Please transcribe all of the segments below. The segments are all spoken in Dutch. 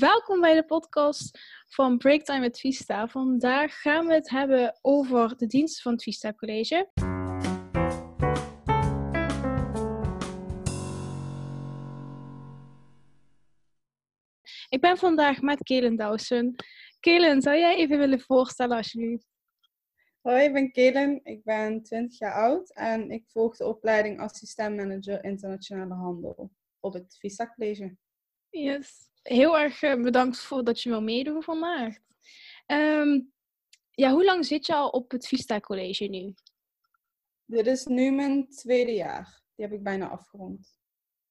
welkom bij de podcast van Breaktime met Vista. Vandaag gaan we het hebben over de diensten van het Vista College. Ik ben vandaag met Kelen Dawson. Kelen, zou jij even willen voorstellen alsjeblieft? Hoi, ik ben Kelen. Ik ben 20 jaar oud en ik volg de opleiding assistent manager internationale handel op het Vista College. Yes. Heel erg eh, bedankt voor dat je wil meedoen vandaag. Ehm, ja, hoe lang zit je al op het Vista College nu? Dit is nu mijn tweede jaar. Die heb ik bijna afgerond.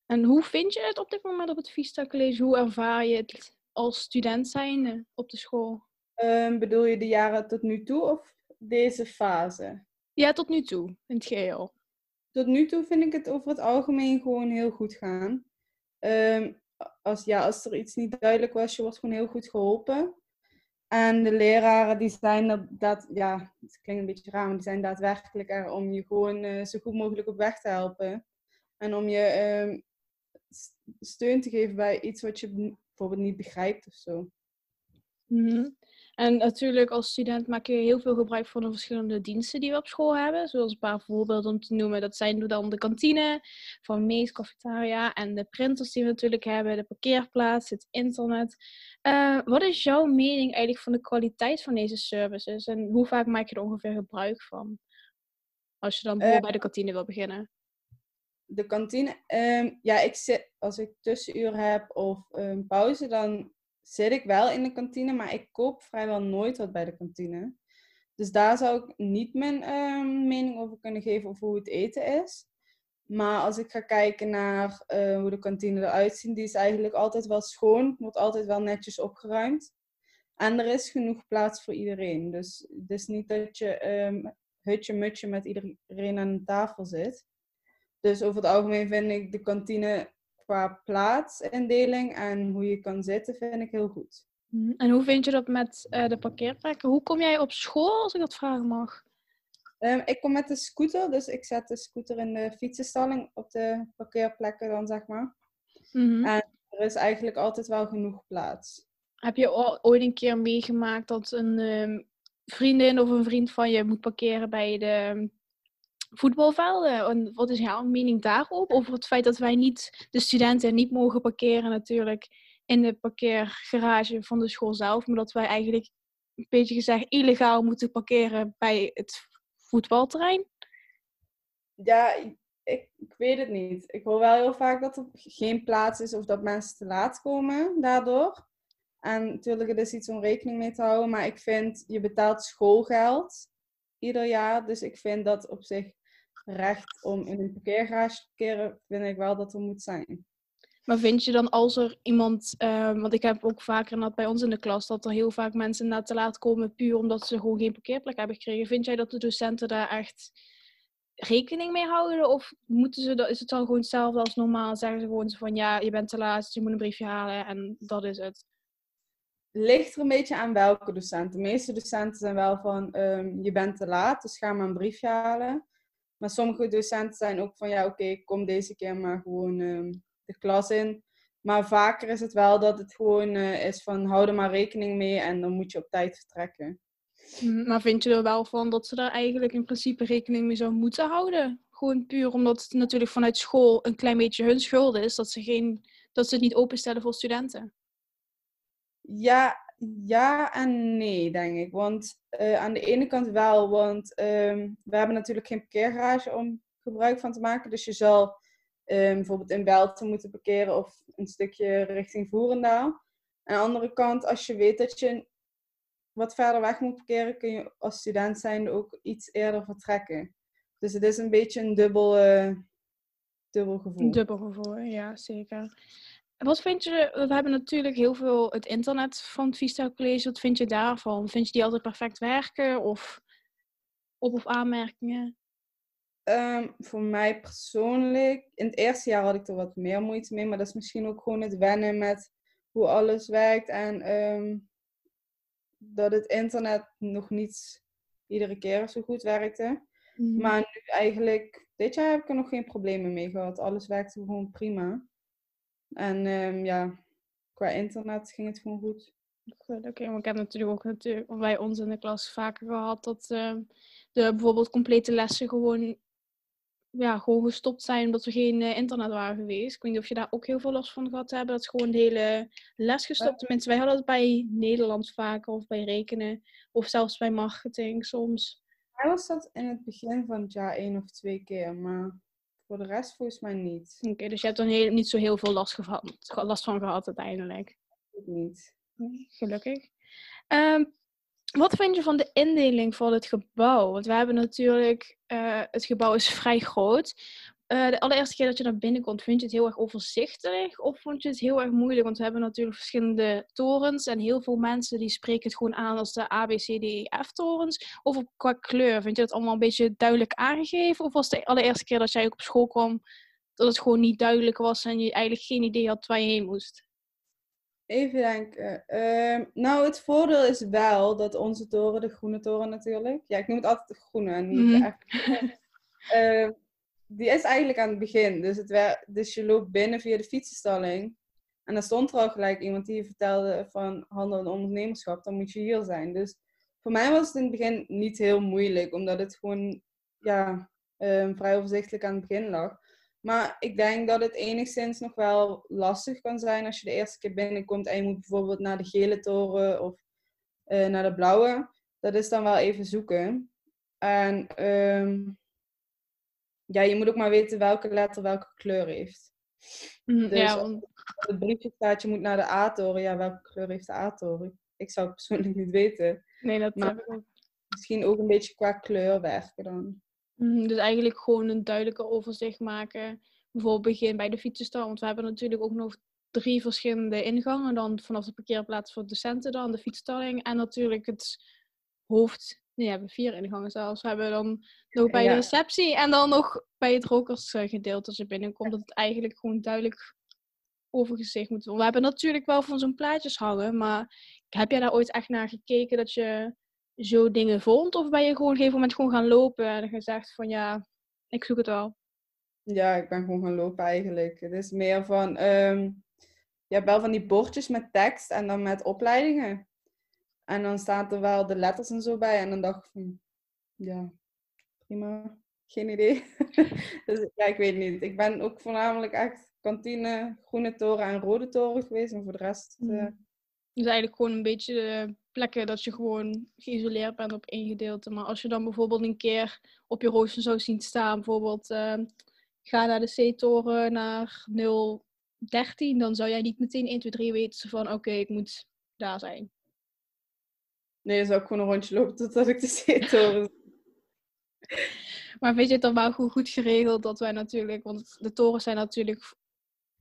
En hoe vind je het op dit moment op het Vista College? Hoe ervaar je het als student zijnde op de school? Um, bedoel je de jaren tot nu toe of deze fase? Ja, tot nu toe, in het geheel. Tot nu toe vind ik het over het algemeen gewoon heel goed gaan. Um, als, ja, als er iets niet duidelijk was, je wordt gewoon heel goed geholpen. En de leraren die zijn dat, ja, het klinkt een beetje raar, maar die zijn daadwerkelijk er om je gewoon uh, zo goed mogelijk op weg te helpen. En om je uh, steun te geven bij iets wat je bijvoorbeeld niet begrijpt of zo. -hmm. En natuurlijk als student maak je heel veel gebruik van de verschillende diensten die we op school hebben. Zoals een paar voorbeelden om te noemen. Dat zijn dan de kantine van Mees Cafetaria en de printers die we natuurlijk hebben, de parkeerplaats, het internet. Uh, wat is jouw mening eigenlijk van de kwaliteit van deze services en hoe vaak maak je er ongeveer gebruik van? Als je dan uh, bij de kantine wil beginnen. De kantine, um, ja, ik zit, als ik tussenuur heb of um, pauze, dan zit ik wel in de kantine, maar ik koop vrijwel nooit wat bij de kantine. Dus daar zou ik niet mijn uh, mening over kunnen geven over hoe het eten is. Maar als ik ga kijken naar uh, hoe de kantine eruit ziet, die is eigenlijk altijd wel schoon, wordt altijd wel netjes opgeruimd. En er is genoeg plaats voor iedereen. Dus het is niet dat je um, hutje-mutje met iedereen aan de tafel zit. Dus over het algemeen vind ik de kantine qua plaatsindeling en hoe je kan zitten, vind ik heel goed. Mhm. En hoe vind je dat met uh, de parkeerplekken? Hoe kom jij op school, als ik dat vragen mag? Um, ik kom met de scooter, dus ik zet de scooter in de fietsenstalling op de parkeerplekken dan, zeg maar. Mm -hmm. En er is eigenlijk altijd wel genoeg plaats. Heb je ooit een keer meegemaakt dat een um, vriendin of een vriend van je moet parkeren bij de voetbalvelden. En wat is jouw mening daarop? Over het feit dat wij niet, de studenten niet mogen parkeren natuurlijk in de parkeergarage van de school zelf. Maar dat wij eigenlijk, een beetje gezegd, illegaal moeten parkeren bij het voetbalterrein. Ja, ik, ik weet het niet. Ik hoor wel heel vaak dat er geen plaats is of dat mensen te laat komen daardoor. En natuurlijk, het is iets om rekening mee te houden. Maar ik vind, je betaalt schoolgeld ieder jaar. Dus ik vind dat op zich recht om in een parkeergarage te parkeren, vind ik wel dat er moet zijn. Maar vind je dan als er iemand, uh, want ik heb ook vaker dat bij ons in de klas, dat er heel vaak mensen na te laat komen puur omdat ze gewoon geen parkeerplek hebben gekregen. Vind jij dat de docenten daar echt rekening mee houden? Of moeten ze, is het dan gewoon hetzelfde als normaal? Zeggen ze gewoon van ja, je bent te laat, dus je moet een briefje halen en dat is het. Ligt er een beetje aan welke docenten. De meeste docenten zijn wel van um, je bent te laat, dus ga maar een briefje halen. Maar sommige docenten zijn ook van ja, oké, okay, kom deze keer maar gewoon uh, de klas in. Maar vaker is het wel dat het gewoon uh, is van hou er maar rekening mee en dan moet je op tijd vertrekken. Mm, maar vind je er wel van dat ze daar eigenlijk in principe rekening mee zou moeten houden? Gewoon puur omdat het natuurlijk vanuit school een klein beetje hun schuld is dat ze, geen, dat ze het niet openstellen voor studenten. Ja, ja en nee, denk ik. Want uh, aan de ene kant wel, want um, we hebben natuurlijk geen parkeergarage om gebruik van te maken. Dus je zal um, bijvoorbeeld in Belten moeten parkeren of een stukje richting Voerendaal. Aan de andere kant, als je weet dat je wat verder weg moet parkeren, kun je als student zijn ook iets eerder vertrekken. Dus het is een beetje een dubbel, uh, dubbel gevoel. Een dubbel gevoel, ja, zeker. Wat vind je, we hebben natuurlijk heel veel het internet van het Vista College. Wat vind je daarvan? Vind je die altijd perfect werken of op- of aanmerkingen? Um, voor mij persoonlijk, in het eerste jaar had ik er wat meer moeite mee, maar dat is misschien ook gewoon het wennen met hoe alles werkt en um, dat het internet nog niet iedere keer zo goed werkte. Mm -hmm. Maar nu eigenlijk, dit jaar heb ik er nog geen problemen mee gehad. Alles werkte gewoon prima. En um, ja, qua internet ging het gewoon goed. Oké, maar ik heb natuurlijk ook natuurlijk bij ons in de klas vaker gehad dat uh, de bijvoorbeeld complete lessen gewoon, ja, gewoon gestopt zijn omdat er geen uh, internet waren geweest. Ik weet niet of je daar ook heel veel last van gehad hebt, dat gewoon de hele les gestopt. Tenminste, wij hadden het bij Nederlands vaker of bij rekenen of zelfs bij marketing soms. Hij was dat in het begin van het jaar één of twee keer, maar voor de rest volgens mij niet. Oké, dus je hebt er heel, niet zo heel veel last, gehad, last van gehad uiteindelijk? Niet. Gelukkig. Um, wat vind je van de indeling van het gebouw? Want we hebben natuurlijk, uh, het gebouw is vrij groot. Uh, de allereerste keer dat je naar binnen komt, vind je het heel erg overzichtelijk? Of vond je het heel erg moeilijk? Want we hebben natuurlijk verschillende torens. En heel veel mensen die spreken het gewoon aan als de A, B, C, D, E, F torens. Of qua kleur, vind je dat allemaal een beetje duidelijk aangegeven? Of was de allereerste keer dat jij ook op school kwam, dat het gewoon niet duidelijk was en je eigenlijk geen idee had waar je heen moest? Even denken. Uh, nou, het voordeel is wel dat onze toren, de groene toren natuurlijk. Ja, ik noem het altijd de groene en niet mm. die is eigenlijk aan het begin. Dus, het dus je loopt binnen via de fietsenstalling. En dan stond er al gelijk iemand die vertelde van handel en ondernemerschap. Dan moet je hier zijn. Dus voor mij was het in het begin niet heel moeilijk. Omdat het gewoon ja, uh, vrij overzichtelijk aan het begin lag. Maar ik denk dat het enigszins nog wel lastig kan zijn als je de eerste keer binnenkomt en je moet bijvoorbeeld naar de gele toren of uh, naar de blauwe. Dat is dan wel even zoeken. En um, ja, je moet ook maar weten welke letter welke kleur heeft. Mm, dus ja, want... het briefje staat, je moet naar de A-toren. Ja, welke kleur heeft de A-toren? Ik zou het persoonlijk niet weten. Nee, dat maar ik ook. Misschien ook een beetje qua kleur werken dan. Mhm, dus eigenlijk gewoon een duidelijker overzicht maken. Bijvoorbeeld begin bij de fietsenstal. Want we hebben natuurlijk ook nog drie verschillende ingangen. Dan vanaf de parkeerplaats voor docenten dan, de fietsstalling. En natuurlijk het hoofd. Nee, we hebben vier ingangen zelfs. We hebben dan nog bij de receptie en dan nog bij het rokersgedeelte als je binnenkomt. Dat het eigenlijk gewoon duidelijk overgezicht moet worden. We hebben natuurlijk wel van zo'n plaatjes hangen. Maar heb jij daar ooit echt naar gekeken dat je zo dingen vond? Of ben je gewoon op een gegeven moment gewoon gaan lopen en gezegd van ja, ik zoek het wel? Ja, ik ben gewoon gaan lopen eigenlijk. Het is meer van, um, je hebt wel van die bordjes met tekst en dan met opleidingen. En dan staat er wel de letters en zo bij. En dan dacht ik van, ja, prima. Geen idee. dus ja, ik weet niet. Ik ben ook voornamelijk echt kantine, groene toren en rode toren geweest. En voor de rest... Uh... Dus eigenlijk gewoon een beetje plekken dat je gewoon geïsoleerd bent op één gedeelte. Maar als je dan bijvoorbeeld een keer op je rooster zou zien staan, bijvoorbeeld uh, ga naar de C-toren naar 013, dan zou jij niet meteen 1, 2, 3 weten van oké, ik moet daar zijn. Nee, zou ik gewoon een rondje lopen totdat ik de C-toren Maar weet je het dan wel goed, geregeld dat wij natuurlijk, want de torens zijn natuurlijk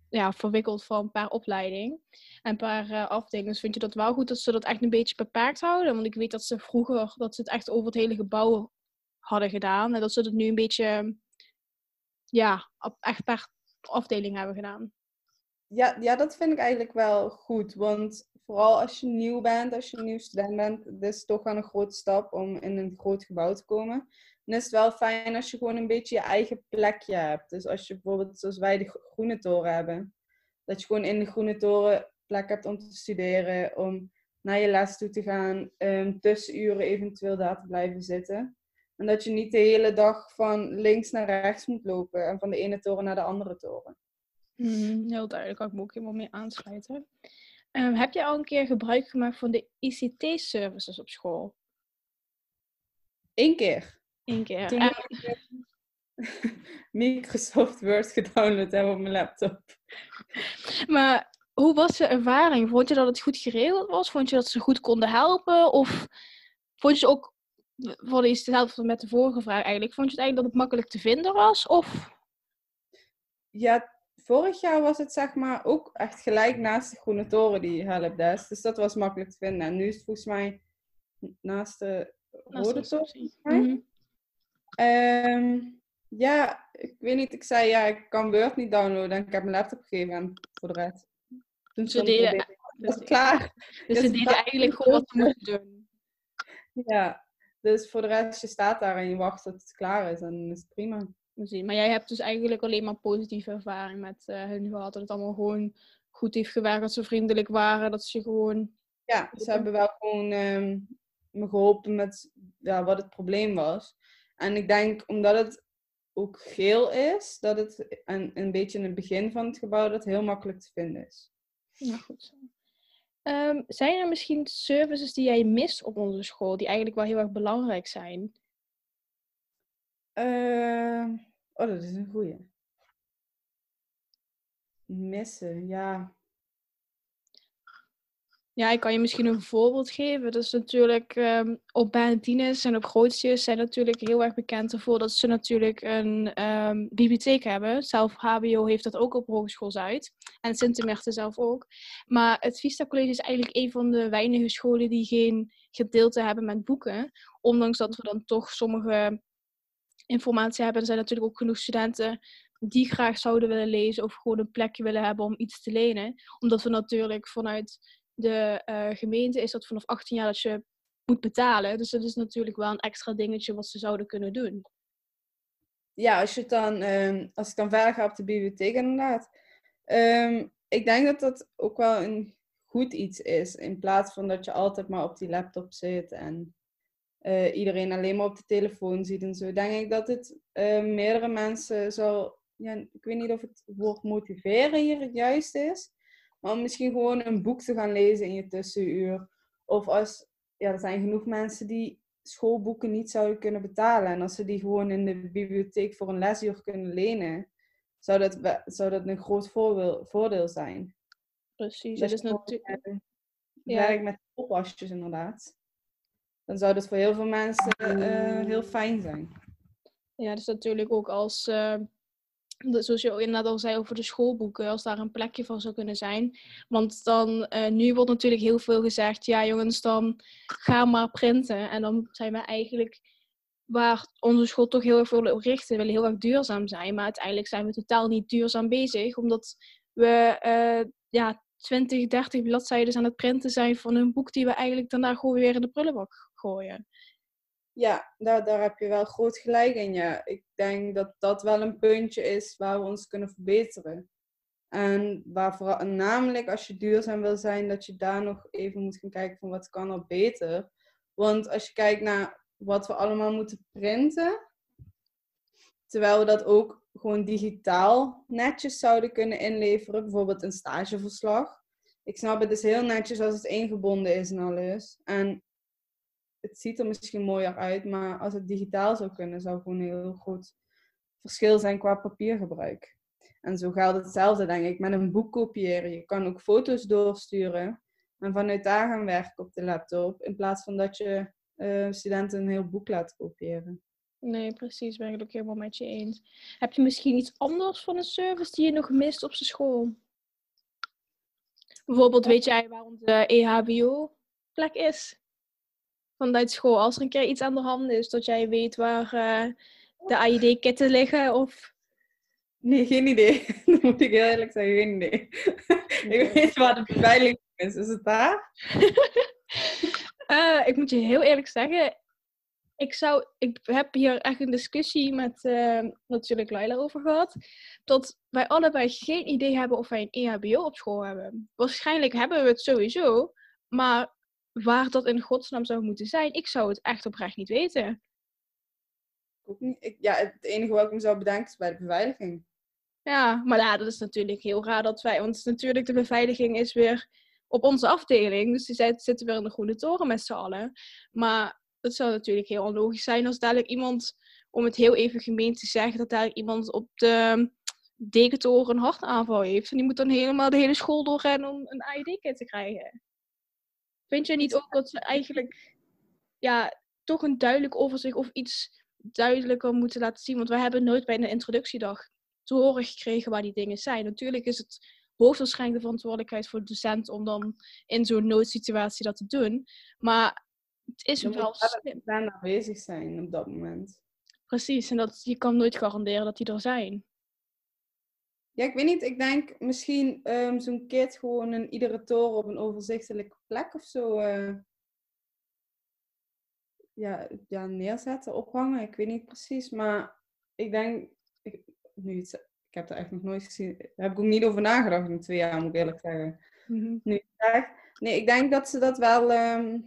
ja, verwikkeld van per opleiding en per uh, afdelingen. Dus vind je dat wel goed dat ze dat echt een beetje beperkt houden? Want ik weet dat ze vroeger dat ze het echt over het hele gebouw hadden gedaan. En dat ze het nu een beetje ja, echt per afdeling hebben gedaan. Ja, ja, dat vind ik eigenlijk wel goed. Want vooral als je nieuw bent, als je een nieuw student bent, het is toch wel een grote stap om in een groot gebouw te komen. Dan is het wel fijn als je gewoon een beetje je eigen plekje hebt. Dus als je bijvoorbeeld, zoals wij de Groene Toren hebben, dat je gewoon in de Groene Toren plek hebt om te studeren, om naar je les toe te gaan, um, tussenuren eventueel daar te blijven zitten. En dat je niet de hele dag van links naar rechts moet lopen en van de ene toren naar de andere toren. Mm, heel duidelijk, kan ik me ook helemaal mee aansluiten. Um, heb je al een keer gebruik gemaakt van de ICT-services op school? Eén keer. Eén keer. Toen Microsoft Word gedownload hebben op mijn laptop. Maar hoe was je ervaring? Vond je dat het goed geregeld was? Vond je dat ze goed konden helpen? Of vond je ook, voor hetzelfde met de vorige vraag eigenlijk, vond je het eigenlijk dat het makkelijk te vinden was? Of? Ja, vorig jaar was het zeg maar ook echt gelijk naast de Groene Toren die helpdesk. Dus dat was makkelijk te vinden. En nu is het volgens mij naast de Rode Toren. Mm ja, ik weet niet. Ik zei ja, ik kan Word niet downloaden en ik heb mijn laptop gegeven en voor de rest. Dus ze deden, dat is klaar. Dus ze deden eigenlijk gewoon wat ze moesten doen. Ja, dus voor de rest, je staat daar en je wacht tot het klaar is en is het prima. Maar jij hebt dus eigenlijk alleen maar positieve ervaring met uh, hun gehad. Dat het allemaal gewoon goed heeft gewerkt, dat ze vriendelijk waren, dat ze gewoon... Ja, ze hebben wel gewoon ehm, me geholpen met ja, wat het probleem was. En ik denk, omdat het ook geel is, dat het een, een beetje in het begin van het gebouw dat heel makkelijk te vinden is. Ja, goed zo. Ehm, zijn er misschien services die jij mist op onze school, die eigenlijk wel heel erg belangrijk zijn? Uh, oh, dat is een goeie. Missen, ja. Ja, ik kan je misschien een voorbeeld geven. Dat is natuurlijk um, op Bernardines en op Grootjes zijn natuurlijk heel erg bekend ervoor dat ze natuurlijk een um, bibliotheek hebben. Zelf HBO heeft dat ook op Hogeschool Zuid. En sint zelf ook. Maar het Vista College is eigenlijk een van de weinige scholen die geen gedeelte hebben met boeken. Ondanks dat we dan toch sommige informatie hebben. Er zijn natuurlijk ook genoeg studenten die graag zouden willen lezen of gewoon een plekje willen hebben om iets te lenen. Omdat we natuurlijk vanuit de uh, gemeente is dat vanaf 18 jaar dat je moet betalen. Dus dat is natuurlijk wel een extra dingetje wat ze zouden kunnen doen. Ja, als, je dan, um, als ik dan verder ga op de bibliotheek inderdaad. Um, ik denk dat dat ook wel een goed iets is. In plaats van dat je altijd maar op die laptop zit en uh, iedereen alleen maar op de telefoon ziet en zo. Denk ik dat het uh, meerdere mensen zou... Ja, ik weet niet of het woord motiveren hier het juiste is. Maar om misschien gewoon een boek te gaan lezen in je tussenuur. Of als, ja, er zijn genoeg mensen die schoolboeken niet zouden kunnen betalen. En als ze die gewoon in de bibliotheek voor een lesuur kunnen lenen, zou dat, zou dat een groot voordeel, voordeel zijn. Precies, dat is natuurlijk. Uh, ja. Werk met oppasjes inderdaad. Dan zou dat voor heel veel mensen uh, heel fijn zijn. Ja, dus natuurlijk ook als uh, zoals je inderdaad al zei over de schoolboeken, als daar een plekje voor zou kunnen zijn. Want dan, uh, nu wordt natuurlijk heel veel gezegd, ja jongens, dan ga maar printen. En dan zijn we eigenlijk, waar onze school toch heel erg veel op richten, willen heel erg duurzaam zijn. Maar uiteindelijk zijn we totaal niet duurzaam bezig, omdat we ja, 20, 30 bladzijden aan het printen zijn van een boek die we eigenlijk daarna gewoon weer in de prullenbak gooien ja, daar, daar heb je wel groot gelijk in. Ja. Ik denk dat dat wel een puntje is waar we ons kunnen verbeteren. En waar vooral, namelijk als je duurzaam wil zijn, dat je daar nog even moet gaan kijken van wat kan er beter. Want als je kijkt naar wat we allemaal moeten printen, terwijl we dat ook gewoon digitaal netjes zouden kunnen inleveren, bijvoorbeeld een stageverslag. Ik snap het is heel netjes als het ingebonden is en alles. En het ziet er misschien mooier uit, maar als het digitaal zou kunnen, zou gewoon heel groot verschil zijn qua papiergebruik. En zo geldt hetzelfde, denk ik, met een boek kopiëren. Je kan ook foto's doorsturen en vanuit daar gaan werken op de laptop, in plaats van dat je uh, studenten een heel boek laat kopiëren. Nee, precies, ben ik het ook helemaal met je eens. Heb je misschien iets anders van een service die je nog mist op zijn school? Bijvoorbeeld, weet jij waar onze EHBO-plek is? Vanuit school. Als er een keer iets aan de hand is, dat jij weet waar uh, de AID-kitten liggen of... Nee, geen idee. Dan moet ik heel eerlijk zeggen, geen idee. ik weet waar de beveiliging is. Is het daar? uh, ik moet je heel eerlijk zeggen, ik, zou, ik heb hier echt een discussie met uh, natuurlijk Laila over gehad. Dat wij allebei geen idee hebben of wij een EHBO op school hebben. Waarschijnlijk hebben we het sowieso, maar waar dat in godsnaam zou moeten zijn, ik zou het echt oprecht niet weten. Ik, ja, het enige wat ik me zou bedenken is bij de beveiliging. Ja, maar ja, dat is natuurlijk heel raar dat wij, want natuurlijk de beveiliging is weer op onze afdeling, dus die zitten weer in de groene toren met z'n allen. Maar het zou natuurlijk heel onlogisch zijn als dadelijk iemand, om het heel even gemeen te zeggen, dat dadelijk iemand op de dekentoren een hartaanval heeft. En die moet dan helemaal de hele school doorrennen om een AED-kit te krijgen. Vind je niet ook dat ze eigenlijk ja, toch een duidelijk overzicht of iets duidelijker moeten laten zien? Want wij hebben nooit bij een introductiedag te horen gekregen waar die dingen zijn. Natuurlijk is het hoogstwaarschijnlijk de verantwoordelijkheid voor de docent om dan in zo'n noodsituatie dat te doen. Maar het is je wel slim. aanwezig zijn op dat moment. Precies, en dat, je kan nooit garanderen dat die er zijn. Ja, ik weet niet. Ik denk misschien um, zo'n kit gewoon in iedere toren op een overzichtelijke plek of zo. Uh, ja, ja, neerzetten, ophangen. Ik weet niet precies. Maar ik denk, ik, nu het ik heb er echt nog nooit gezien. Daar heb ik ook niet over nagedacht in twee jaar, moet ik eerlijk zeggen. Mhm. Nu, nee, ik denk dat ze dat wel ehm,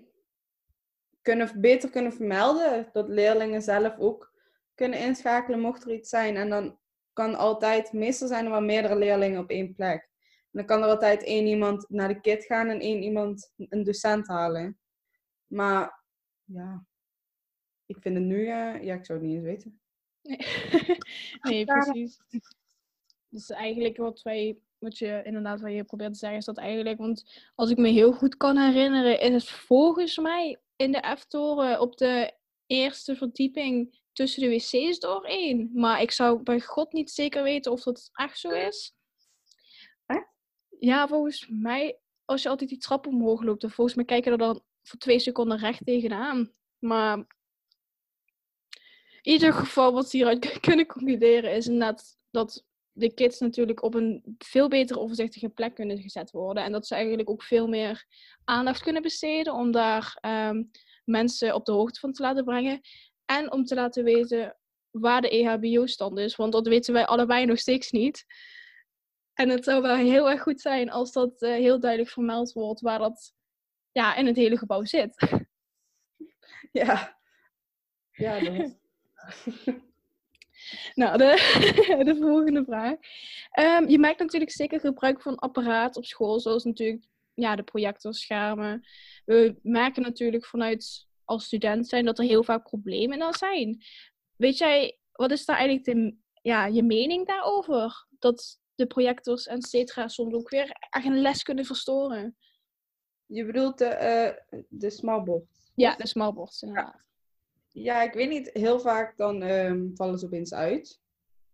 kunnen, beter kunnen vermelden. Dat leerlingen zelf ook kunnen inschakelen mocht er iets zijn. En dan kan altijd, meestal zijn er wel meerdere leerlingen op één plek. En dan kan er altijd één iemand naar de kit gaan en één iemand een docent halen. Maar ja, ik vind het nu, eh, ja, ik zou het niet eens weten. Nee, nee precies. Dus eigenlijk wat wij, wat je inderdaad wat je probeert te zeggen, is dat eigenlijk, want als ik me heel goed kan herinneren, is het volgens mij in de F-toren op de eerste verdieping tussen de wc's doorheen. Maar ik zou bij God niet zeker weten of dat echt zo is. Ja, volgens mij, als je altijd die trap omhoog loopt, dan volgens mij kijken er dan voor twee seconden recht tegenaan. Maar in ieder geval, wat ze hieruit kunnen concluderen, is inderdaad dat de kids natuurlijk op een veel betere overzichtige plek kunnen gezet worden. En dat ze eigenlijk ook veel meer aandacht kunnen besteden om daar ehm, mensen op de hoogte van te laten brengen. En om te laten weten waar de EHBO-stand is. Want dat weten wij allebei nog steeds niet. En het zou wel heel erg goed zijn als dat eh, heel duidelijk vermeld wordt waar dat ja, in het hele gebouw zit. Ja. Ja, dat is... Nou, de, de volgende vraag. Ehm, je maakt natuurlijk zeker gebruik van apparaat op school, zoals natuurlijk ja, de projectorschermen. We merken natuurlijk vanuit als student zijn dat er heel vaak problemen dan zijn. Weet jij, wat is daar eigenlijk de, ja, je mening daarover? Dat de projectors en cetera soms ook weer echt een les kunnen verstoren. Je bedoelt de, eh de smallboard? Ja, de smallboards inderdaad. Ja, ik weet niet. Heel vaak dan ehm, vallen ze opeens uit.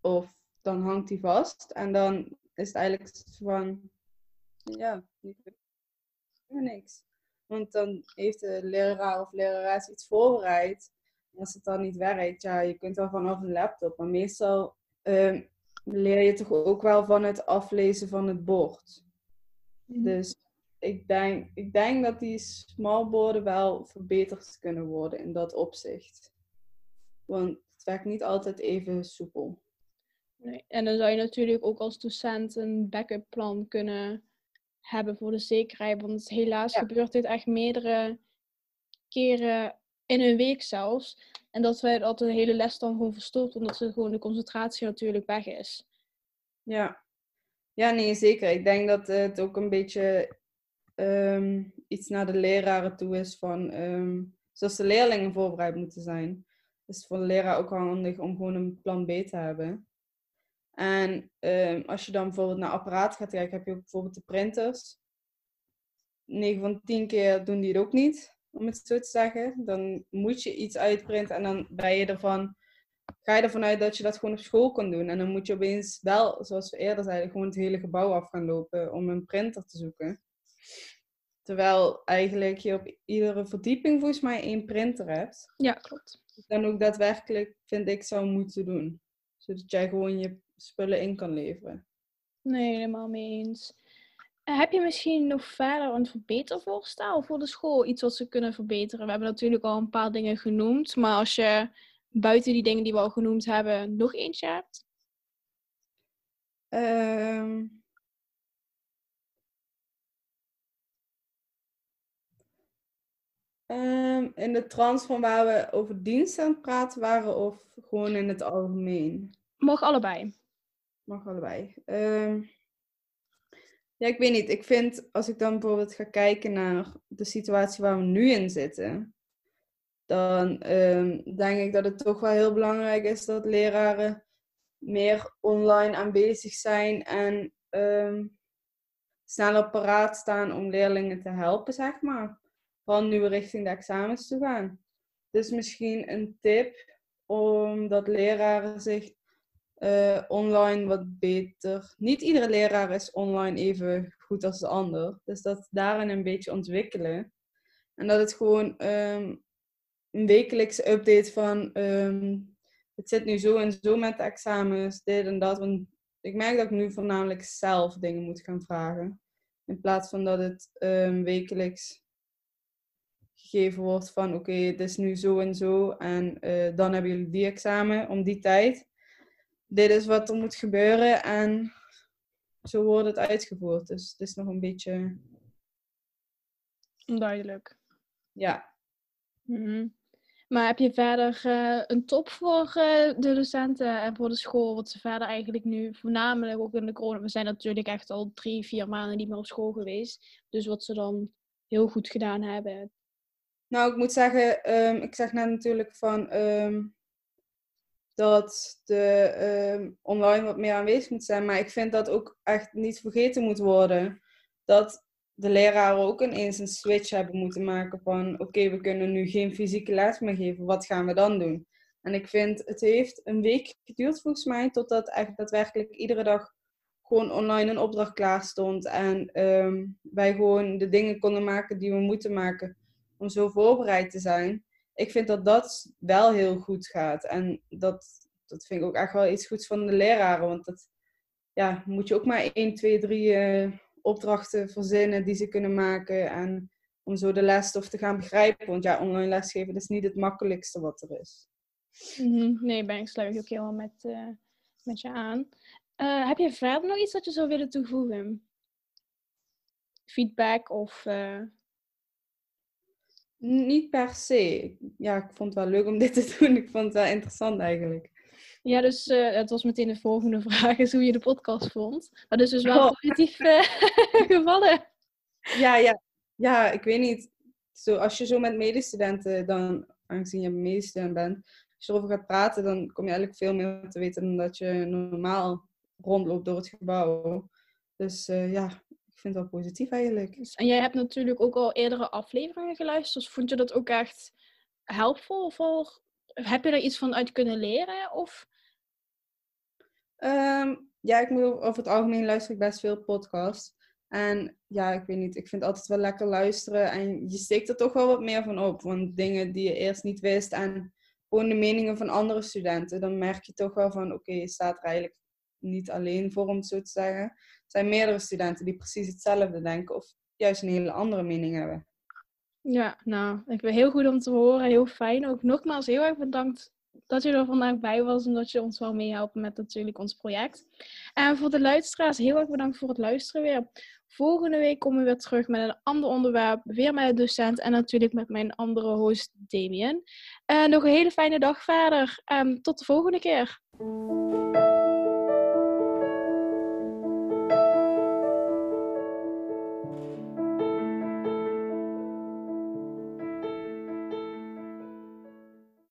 Of dan hangt die vast. En dan is het eigenlijk van... Ja, niet- niks. Want dan heeft de leraar of lerares iets voorbereid. En als het dan niet werkt, ja, je kunt wel vanaf een laptop. Maar meestal ehm, leer je toch ook wel van het aflezen van het bord. Dus ik denk, ik denk dat die smallborden wel verbeterd kunnen worden in dat opzicht. Want het werkt niet altijd even soepel. Nee. En dan zou je natuurlijk ook als docent een backup plan kunnen hebben voor de zekerheid. Want helaas Ja. gebeurt dit echt meerdere keren in een week zelfs. En dat wij dat de hele les dan gewoon verstoort, omdat ze gewoon de concentratie natuurlijk weg is. Ja. Ja, nee, zeker. Ik denk dat het ook een beetje ehm, iets naar de leraren toe is van... ehm, zoals de leerlingen voorbereid moeten zijn. is het voor de leraar ook wel handig om gewoon een plan B te hebben. En ehm, als je dan bijvoorbeeld naar apparaat gaat kijken, heb je ook bijvoorbeeld de printers. 9 van 10 keer doen die het ook niet, om het zo te zeggen. Dan moet je iets uitprinten en dan ben je ervan, ga je ervan uit dat je dat gewoon op school kan doen. En dan moet je opeens wel, zoals we eerder zeiden, gewoon het hele gebouw af gaan lopen om een printer te zoeken. Terwijl eigenlijk je op iedere verdieping volgens mij één printer hebt. Ja, klopt. Dan ook daadwerkelijk, vind ik, zou moeten doen. Zodat jij gewoon je spullen in kan leveren. Nee, helemaal mee eens. Eh, heb je misschien nog verder een verbetervoorstel voor de school? Iets wat ze kunnen verbeteren? We hebben natuurlijk al een paar dingen genoemd. Maar als je buiten die dingen die we al genoemd hebben, nog eentje hebt? Ehm. Ehm, in de trans van waar we over dienst aan het praten waren of gewoon in het algemeen? Mag allebei. Mag allebei. Ehm, ja, ik weet niet. Ik vind als ik dan bijvoorbeeld ga kijken naar de situatie waar we nu in zitten, dan ehm, denk ik dat het toch wel heel belangrijk is dat leraren meer online aanwezig zijn en ehm, sneller paraat staan om leerlingen te helpen, zeg maar. Vooral nu richting de examens toe gaan. Dus misschien een tip om dat leraren zich eh, online wat beter. Niet iedere leraar is online even goed als de ander. Dus dat daarin een beetje ontwikkelen. En dat het gewoon ehm, een wekelijkse update van ehm, het zit nu zo en zo met de examens, dit en dat. Want ik merk dat ik nu voornamelijk zelf dingen moet gaan vragen. In plaats van dat het ehm, wekelijks gegeven wordt van oké, het is nu zo en zo en eh, dan hebben jullie die examen om die tijd. Dit is wat er moet gebeuren en zo wordt het uitgevoerd. Dus het is nog een beetje... Onduidelijk. Ja. Mhm. Maar heb je verder eh, een top voor uh, de docenten en voor de school? Wat ze verder eigenlijk nu, voornamelijk ook in de corona. We zijn natuurlijk echt al drie, vier maanden niet meer op school geweest. Dus wat ze dan heel goed gedaan hebben. Nou, ik moet zeggen, ehm, ik zeg net natuurlijk van ehm, dat de um, online wat meer aanwezig moet zijn. Maar ik vind dat ook echt niet vergeten moet worden. Dat de leraren ook ineens een switch hebben moeten maken van oké, we kunnen nu geen fysieke les meer geven, wat gaan we dan doen? En ik vind, het heeft een week geduurd volgens mij, totdat echt daadwerkelijk iedere dag gewoon online een opdracht klaar stond. En um, wij gewoon de dingen konden maken die we moeten maken om zo voorbereid te zijn. Ik vind dat dat wel heel goed gaat. En dat, dat vind ik ook echt wel iets goeds van de leraren. Want dat ja, moet je ook maar 1, 2, 3 opdrachten verzinnen die ze kunnen maken. En om zo de lesstof te gaan begrijpen. Want ja, online lesgeven is niet het makkelijkste wat er is. Mhm. Nee, ben ik sluit ook helemaal met, uh, met je aan. Uh, heb je verder nog iets dat je zou willen toevoegen? Feedback of... Niet per se. Ja, ik vond het wel leuk om dit te doen. Ik vond het wel interessant eigenlijk. Ja, dus uh, het was meteen de volgende vraag, is hoe je de podcast vond. Dat is dus wel oh. positief uh, gevallen. Ja, ja. ja, ik weet niet. Zo, als je zo met medestudenten dan, aangezien je medestudent bent, als je erover gaat praten, dan kom je eigenlijk veel meer te weten dan dat je normaal rondloopt door het gebouw. Dus uh, ja, ik vind het wel positief eigenlijk. Dus, en jij hebt natuurlijk ook al eerdere afleveringen geluisterd. Dus vond je dat ook echt helpvol voor heb je er iets van uit kunnen leren? Of? Um, ja, ik moet over het algemeen luister ik best veel podcasts. En ja, ik weet niet, ik vind het altijd wel lekker luisteren. En je steekt er toch wel wat meer van op. Want dingen die je eerst niet wist en gewoon de meningen van andere studenten. Dan merk je toch wel van, oké, je staat er eigenlijk niet alleen het zo te zeggen. Er zijn meerdere studenten die precies hetzelfde denken. Of juist een hele andere mening hebben. Ja, nou, ik ben heel goed om te horen. Heel fijn. Ook nogmaals heel erg bedankt dat je er vandaag bij was en dat je ons wel meehelpen met natuurlijk ons project. En voor de luisteraars, heel erg bedankt voor het luisteren weer. Volgende week komen we weer terug met een ander onderwerp, weer met een docent en natuurlijk met mijn andere host Damien. En nog een hele fijne dag verder. Um, tot de volgende keer.